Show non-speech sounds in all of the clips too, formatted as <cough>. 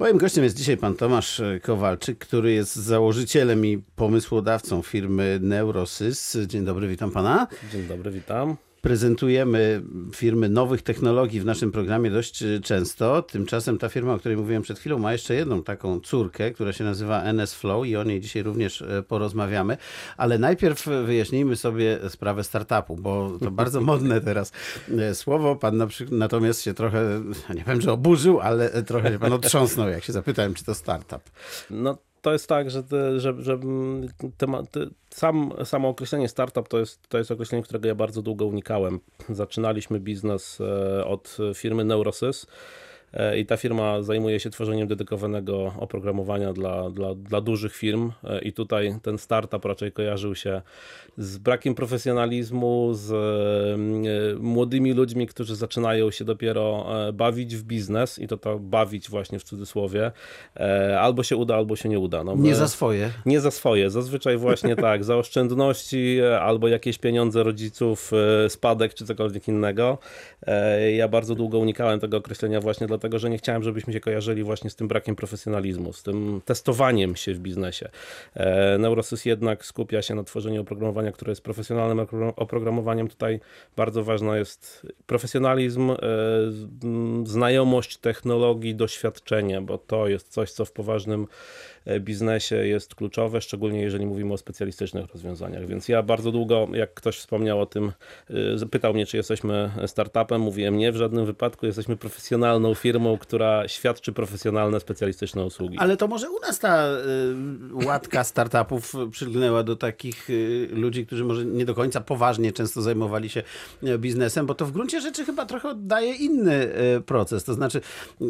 Moim gościem jest dzisiaj pan Tomasz Kowalczyk, który jest założycielem i pomysłodawcą firmy Neurosys. Dzień dobry, witam pana. Dzień dobry, witam prezentujemy firmy nowych technologii w naszym programie dość y, często. Tymczasem ta firma, o której mówiłem przed chwilą, ma jeszcze jedną taką córkę, która się nazywa NS Flow i o niej dzisiaj również y, porozmawiamy. Ale najpierw wyjaśnijmy sobie sprawę startupu, bo to <laughs> bardzo modne teraz y, słowo. Pan na przykład, natomiast się trochę, <laughs> nie wiem, że oburzył, ale trochę się pan otrząsnął, jak się zapytałem, czy to startup. No to jest tak, że, te, że, że temat, sam, samo określenie startup to jest, to jest określenie, którego ja bardzo długo unikałem. Zaczynaliśmy biznes e, od firmy Neurosys i ta firma zajmuje się tworzeniem dedykowanego oprogramowania dla, dla, dla dużych firm e, i tutaj ten startup raczej kojarzył się z brakiem profesjonalizmu, z e, młodymi ludźmi, którzy zaczynają się dopiero bawić w biznes i to to bawić właśnie w cudzysłowie. Albo się uda, albo się nie uda. No, nie za swoje. Nie za swoje. Zazwyczaj właśnie <laughs> tak, za oszczędności albo jakieś pieniądze rodziców, spadek czy cokolwiek innego. Ja bardzo długo unikałem tego określenia właśnie dla dlatego że nie chciałem, żebyśmy się kojarzyli właśnie z tym brakiem profesjonalizmu, z tym testowaniem się w biznesie. E, Neurosys jednak skupia się na tworzeniu oprogramowania, które jest profesjonalnym oprogramowaniem. Tutaj bardzo ważna jest profesjonalizm, e, znajomość technologii, doświadczenie, bo to jest coś, co w poważnym biznesie jest kluczowe, szczególnie jeżeli mówimy o specjalistycznych rozwiązaniach. Więc ja bardzo długo, jak ktoś wspomniał o tym, e, pytał mnie, czy jesteśmy startupem, mówiłem nie, w żadnym wypadku jesteśmy profesjonalną firmą, która świadczy profesjonalne, specjalistyczne usługi. Ale to może u nas ta y, łatka startupów przygnęła do takich ludzi, którzy może nie do końca poważnie często zajmowali się biznesem, bo to w gruncie rzeczy chyba trochę oddaje inny proces. To znaczy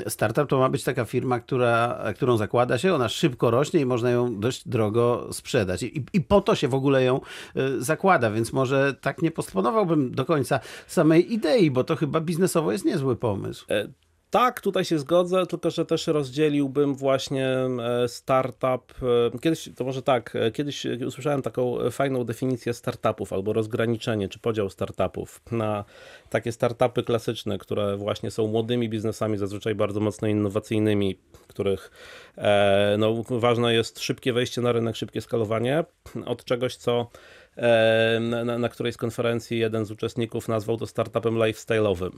startup to ma być taka firma, która, którą zakłada się, ona szybko szybko rośnie i można ją dość drogo sprzedać. I, i po to się w ogóle ją y, zakłada, więc może tak nie postponowałbym do końca samej idei, bo to chyba biznesowo jest niezły pomysł. E tak, tutaj się zgodzę, tylko że też rozdzieliłbym właśnie e, startup. E, kiedyś, to może tak, kiedyś usłyszałem taką fajną definicję startupów albo rozgraniczenie czy podział startupów na takie startupy klasyczne, które właśnie są młodymi biznesami, zazwyczaj bardzo mocno innowacyjnymi, których e, no, ważne jest szybkie wejście na rynek, szybkie skalowanie od czegoś, co e, na, na którejś z konferencji jeden z uczestników nazwał to startupem lifestyle'owym.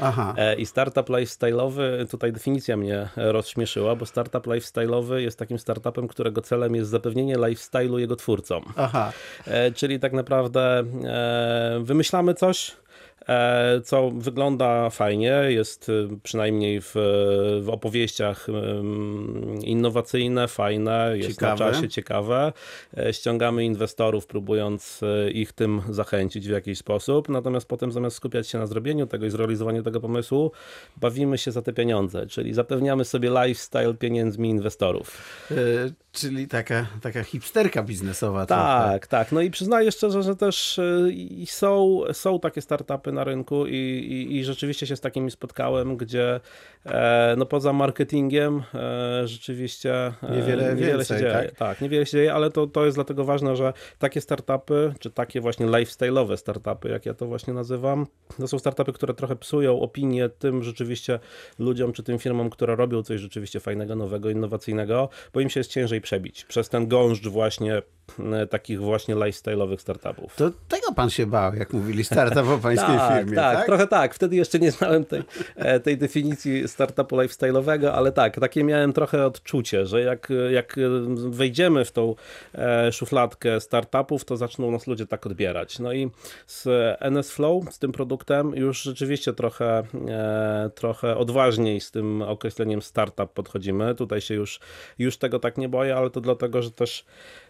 Aha. E, I startup lifestyle'owy, tutaj definicja mnie rozśmieszyła, bo startup lifestyle'owy jest takim startupem, którego celem jest zapewnienie lifestyle'u jego twórcom. Aha. Czyli tak naprawdę wymyślamy coś, E, co wygląda fajnie, jest y, przynajmniej w, w opowieściach innowacyjne, fajne, jest ciekawe. na czasie ciekawe. E, ściągamy inwestorów, próbując e, ich tym zachęcić w jakiś sposób, natomiast potem zamiast skupiać się na zrobieniu tego i zrealizowaniu tego pomysłu, bawimy się za te pieniądze, czyli zapewniamy sobie lifestyle pieniędzmi inwestorów. Czyli taka, taka hipsterka biznesowa. Tak, trochę. tak. No i przyznaję szczerze, że też są, są takie startupy na rynku i, i, i rzeczywiście się z takimi spotkałem, gdzie e, no poza marketingiem e, rzeczywiście e, niewiele, niewiele więcej, się dzieje. Tak? tak, niewiele się dzieje, ale to, to jest dlatego ważne, że takie startupy, czy takie właśnie lifestyle'owe startupy, jak ja to właśnie nazywam, to są startupy, które trochę psują opinię tym rzeczywiście ludziom, czy tym firmom, które robią coś rzeczywiście fajnego, nowego, innowacyjnego, bo im się jest ciężej przebić przez ten gąszcz właśnie takich właśnie lifestyle'owych startupów. To tego pan się bał, jak mówili startup o pańskiej <laughs> tak, firmie, tak, tak? trochę tak. Wtedy jeszcze nie znałem tej, e, tej definicji startupu lifestyle'owego, ale tak, takie miałem trochę odczucie, że jak, jak wejdziemy w tą e, szufladkę startupów, to zaczną nas ludzie tak odbierać. No i z NS Flow, z tym produktem już rzeczywiście trochę, trochę odważniej z tym określeniem startup podchodzimy. Tutaj się już, już tego tak nie boję, ale to dlatego, że też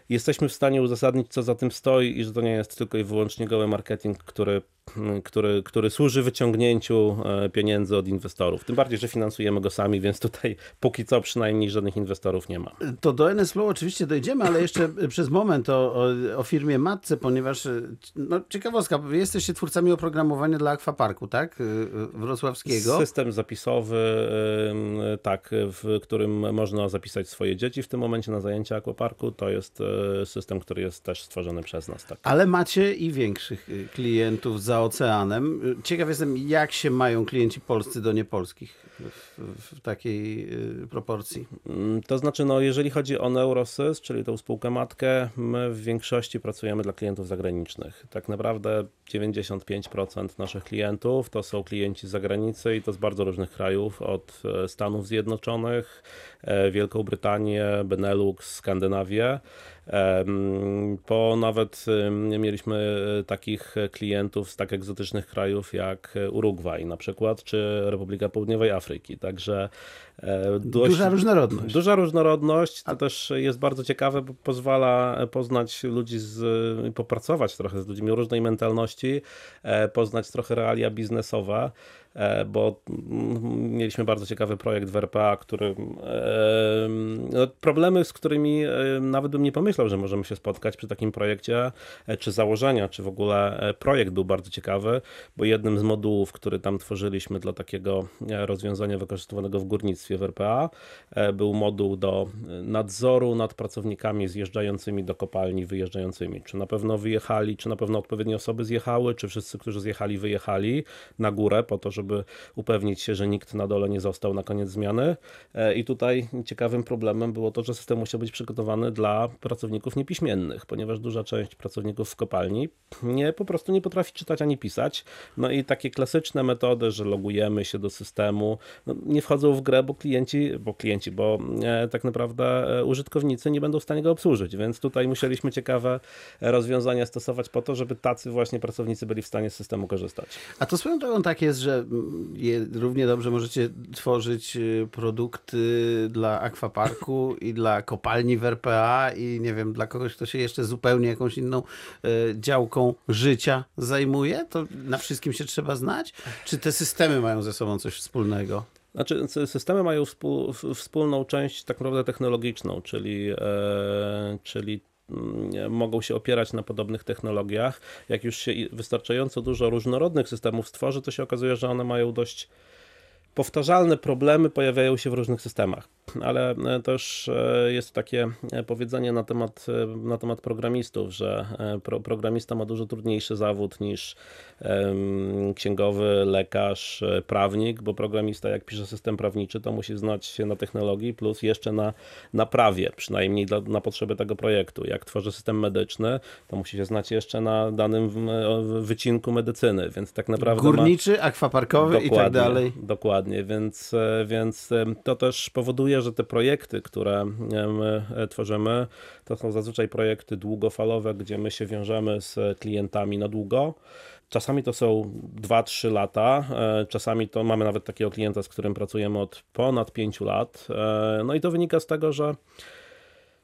jesteśmy w stanie uzasadnić, co za tym stoi i że to nie jest tylko i wyłącznie goły marketing, który który, który służy wyciągnięciu e, pieniędzy od inwestorów. Tym bardziej, że finansujemy go sami, więc tutaj póki co przynajmniej żadnych inwestorów nie ma. To do NSFlow oczywiście dojdziemy, ale jeszcze <laughs> przez moment o, o, o, firmie Matce, ponieważ e, no, ciekawostka, jesteście twórcami oprogramowania dla Akwaparku, tak? E, wrocławskiego. System zapisowy, tak, w którym można zapisać swoje dzieci w tym momencie na zajęcia Akwaparku. To jest system, który jest też stworzony przez nas. Tak. Ale macie i większych klientów za oceanem. Ciekaw jestem, jak się mają klienci polscy do niepolskich w takiej y, proporcji? Mm, to znaczy, no, jeżeli chodzi o Neurosys, czyli tą spółkę matkę, my w większości pracujemy dla klientów zagranicznych. Tak naprawdę 95% naszych klientów to są klienci z zagranicy i to z bardzo różnych krajów, od e, Stanów Zjednoczonych, e, Wielką Brytanię, Benelux, Skandynawię. Po nawet mieliśmy takich klientów z tak egzotycznych krajów jak Urugwaj na przykład, czy Republika Południowej Afryki. Także e, dość, duża różnorodność. Duża różnorodność, to A... też jest bardzo ciekawe, bo pozwala poznać ludzi, z, popracować trochę z ludźmi o różnej mentalności, e, poznać trochę realia biznesowe. E, bo mieliśmy bardzo ciekawy projekt w RPA, który no, problemy, z którymi nawet bym nie pomyślał, że możemy się spotkać przy takim projekcie, e, czy założenia, czy w ogóle e, projekt był bardzo ciekawy, bo jednym z modułów, który tam tworzyliśmy dla takiego rozwiązania wykorzystywanego w górnictwie w RPA, był moduł do nadzoru nad pracownikami zjeżdżającymi do kopalni, wyjeżdżającymi. Czy na pewno wyjechali, czy na pewno odpowiednie osoby zjechały, czy wszyscy, którzy zjechali, wyjechali na górę po to, żeby żeby upewnić się, że nikt na dole nie został na koniec zmiany. E, I tutaj ciekawym problemem było to, że system musiał być przygotowany dla pracowników niepiśmiennych, ponieważ duża część pracowników w kopalni nie, po prostu nie potrafi czytać ani pisać. No i takie klasyczne metody, że logujemy się do systemu, no nie wchodzą w grę, bo klienci, bo klienci, bo e, tak naprawdę e, użytkownicy nie będą w stanie go obsłużyć, więc tutaj musieliśmy ciekawe rozwiązania stosować po to, żeby tacy właśnie pracownicy byli w stanie z systemu korzystać. A to swoją drogą tak jest, że je, równie dobrze możecie tworzyć y, produkty dla akwaparku <laughs> i dla kopalni w RPA i nie wiem, dla kogoś, kto się jeszcze zupełnie jakąś inną y, działką życia zajmuje? To na wszystkim się trzeba znać? Czy te systemy mają ze sobą coś wspólnego? Znaczy, systemy mają współ, wspólną część tak naprawdę technologiczną, czyli, e, czyli mogą się opierać na podobnych technologiach. Jak już się wystarczająco dużo różnorodnych systemów stworzy, to się okazuje, że one mają dość powtarzalne problemy pojawiają się w różnych systemach, ale e, też e, jest takie e, powiedzenie na temat, na temat programistów, że pro, programista ma dużo trudniejszy zawód niż um, księgowy, lekarz, prawnik, bo programista jak pisze system prawniczy, to musi znać się na technologii plus jeszcze na, na prawie, przynajmniej dla, na potrzeby tego projektu. Jak tworzy system medyczny, to musi się znać jeszcze na danym wycinku medycyny, więc tak naprawdę Górniczy, ma... akwaparkowy i tak dalej. Dokładnie dokładnie, więc, e, więc e, to też powoduje, że te projekty, które e, tworzymy, to są zazwyczaj projekty długofalowe, gdzie my się wiążemy z klientami na długo. Czasami to są 2-3 lata, czasami to mamy nawet takiego klienta, z którym pracujemy od ponad 5 lat. No i to wynika z tego, że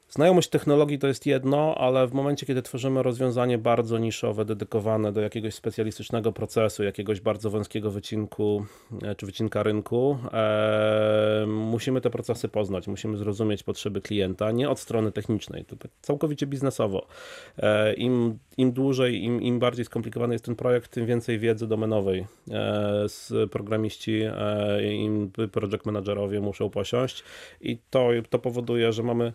Znajomość technologii to jest jedno, ale w momencie, kiedy tworzymy rozwiązanie bardzo niszowe, dedykowane do jakiegoś specjalistycznego procesu, jakiegoś bardzo wąskiego wycinku e, czy wycinka rynku, e, musimy te procesy poznać, musimy zrozumieć potrzeby klienta, nie od strony technicznej, to tak całkowicie biznesowo. E, Im, im dłużej, im, im bardziej skomplikowany jest ten projekt, tym więcej wiedzy domenowej e, z programiści, e, im project managerowie muszą posiąść i to, to powoduje, że mamy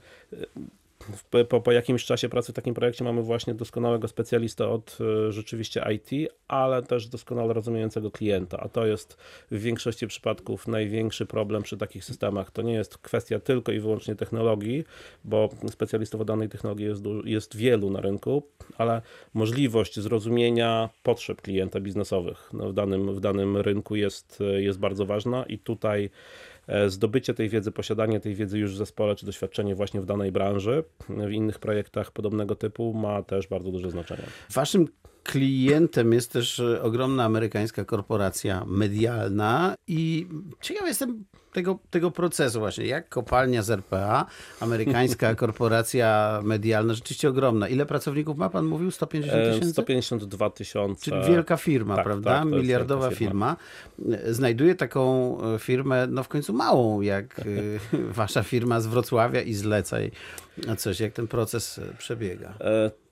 po, po jakimś czasie pracy w takim projekcie mamy właśnie doskonałego specjalistę od e, rzeczywiście IT, ale też doskonale rozumiejącego klienta, a to jest w większości przypadków największy problem przy takich systemach. To nie jest kwestia tylko i wyłącznie technologii, bo specjalistów o danej technologii jest, jest wielu na rynku, ale możliwość zrozumienia potrzeb klienta biznesowych no w, danym, w danym rynku jest, jest bardzo ważna i tutaj E, zdobycie tej wiedzy, posiadanie tej wiedzy już w zespole, czy doświadczenie właśnie w danej branży, w innych projektach podobnego typu ma też bardzo duże znaczenie. Waszym klientem jest też e, ogromna amerykańska korporacja medialna i ciekaw jestem tego, tego procesu właśnie, jak kopalnia z RPA, amerykańska <laughs> korporacja medialna, rzeczywiście ogromna. Ile pracowników ma pan mówił? 150 e, tysięcy? 152 tysiące. Czyli wielka firma, tak, prawda? Tak, Miliardowa firma. firma. Znajduje taką firmę, no w końcu małą, jak <laughs> wasza firma z Wrocławia i zlecaj coś, jak ten proces przebiega.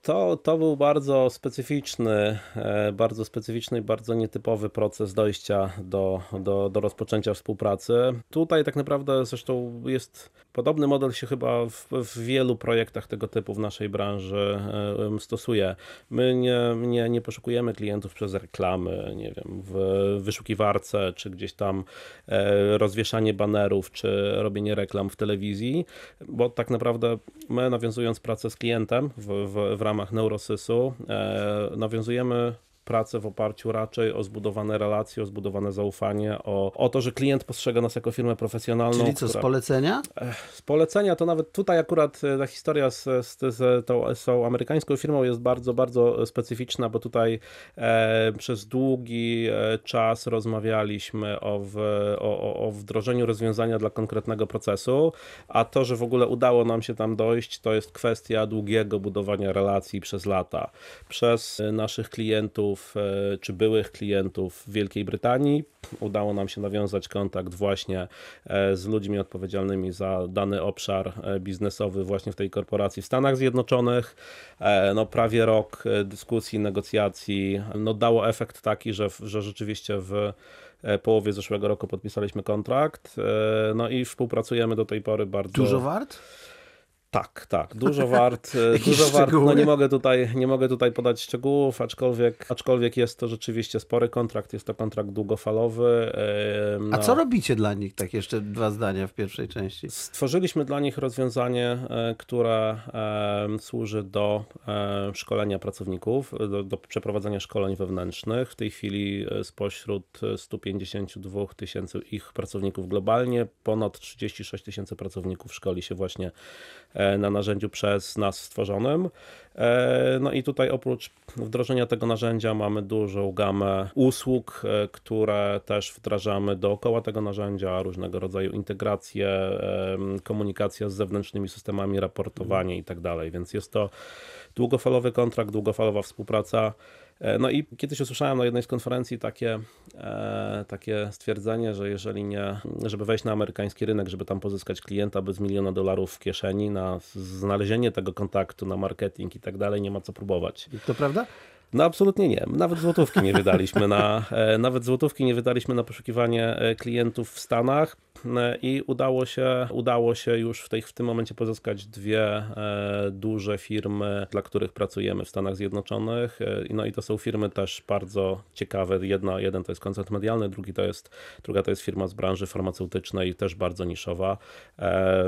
To, to był bardzo specyficzny, e, bardzo specyficzny i bardzo nietypowy proces dojścia do, do, do rozpoczęcia współpracy. Tutaj tak naprawdę zresztą jest podobny model się chyba w, w wielu projektach tego typu w naszej branży e, stosuje. My nie, nie, nie poszukujemy klientów przez reklamy, nie wiem, w wyszukiwarce, czy gdzieś tam e, rozwieszanie banerów, czy robienie reklam w telewizji, bo tak naprawdę my nawiązując pracę z klientem w, w, w ramach Neurosysu, e, nawiązujemy pracę w oparciu raczej o zbudowane relacje, o zbudowane zaufanie, o, o to, że klient postrzega nas jako firmę profesjonalną. Czyli co, z polecenia? Z polecenia to nawet tutaj akurat e, ta historia z, z, z, tą, z tą amerykańską firmą jest bardzo, bardzo specyficzna, bo tutaj e, przez długi e, czas rozmawialiśmy o, w, o, o wdrożeniu rozwiązania dla konkretnego procesu, a to, że w ogóle udało nam się tam dojść, to jest kwestia długiego budowania relacji przez lata. Przez naszych klientów, klientów e, czy byłych klientów w Wielkiej Brytanii. Udało nam się nawiązać kontakt właśnie e, z ludźmi odpowiedzialnymi za dany obszar e, biznesowy właśnie w tej korporacji w Stanach Zjednoczonych. No prawie rok dyskusji, negocjacji no dało efekt taki, że, że rzeczywiście w połowie zeszłego roku podpisaliśmy kontrakt. No i współpracujemy do tej pory bardzo. Dużo wart? Tak, tak, dużo wart, <laughs> e, dużo wart. No nie mogę tutaj, nie mogę tutaj podać szczegółów, aczkolwiek, aczkolwiek jest to rzeczywiście spory kontrakt, jest to kontrakt długofalowy. A co robicie dla nich? Tak jeszcze dwa zdania w pierwszej części. Stworzyliśmy dla nich rozwiązanie, e, które służy do szkolenia pracowników, do, do przeprowadzania szkoleń wewnętrznych. W tej chwili e, spośród 152 tysięcy ich pracowników globalnie, ponad 36 tysięcy pracowników szkoli się właśnie E, na narzędziu przez nas stworzonym. E, no i tutaj oprócz wdrożenia tego narzędzia mamy dużą gamę usług, e, które też wdrażamy dookoła tego narzędzia, różnego rodzaju integracje, komunikacja z zewnętrznymi systemami, raportowanie i tak dalej, więc jest to długofalowy kontrakt, długofalowa współpraca. E, no i kiedyś usłyszałem na jednej z konferencji takie, e, takie stwierdzenie, że jeżeli nie, żeby wejść na amerykański rynek, żeby tam pozyskać klienta bez miliona dolarów w kieszeni, na znalezienie tego kontaktu, na marketing i tak dalej, nie ma co próbować. To prawda? No absolutnie nie. Nawet złotówki nie wydaliśmy na, e, nawet złotówki nie wydaliśmy na poszukiwanie e, klientów w Stanach e, i udało się, udało się już w, tej, w tym momencie pozyskać dwie duże firmy, dla których pracujemy w Stanach Zjednoczonych. No i to są firmy też bardzo ciekawe. Jedna, jeden to jest koncert medialny, drugi to jest, druga to jest firma z branży farmaceutycznej, też bardzo niszowa.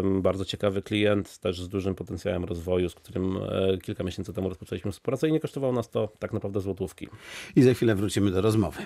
Bardzo ciekawy klient, też z dużym potencjałem rozwoju, z którym kilka miesięcy temu rozpoczęliśmy współpracę i nie kosztowało nas to tak tak naprawdę złotówki. I za chwilę wrócimy do rozmowy.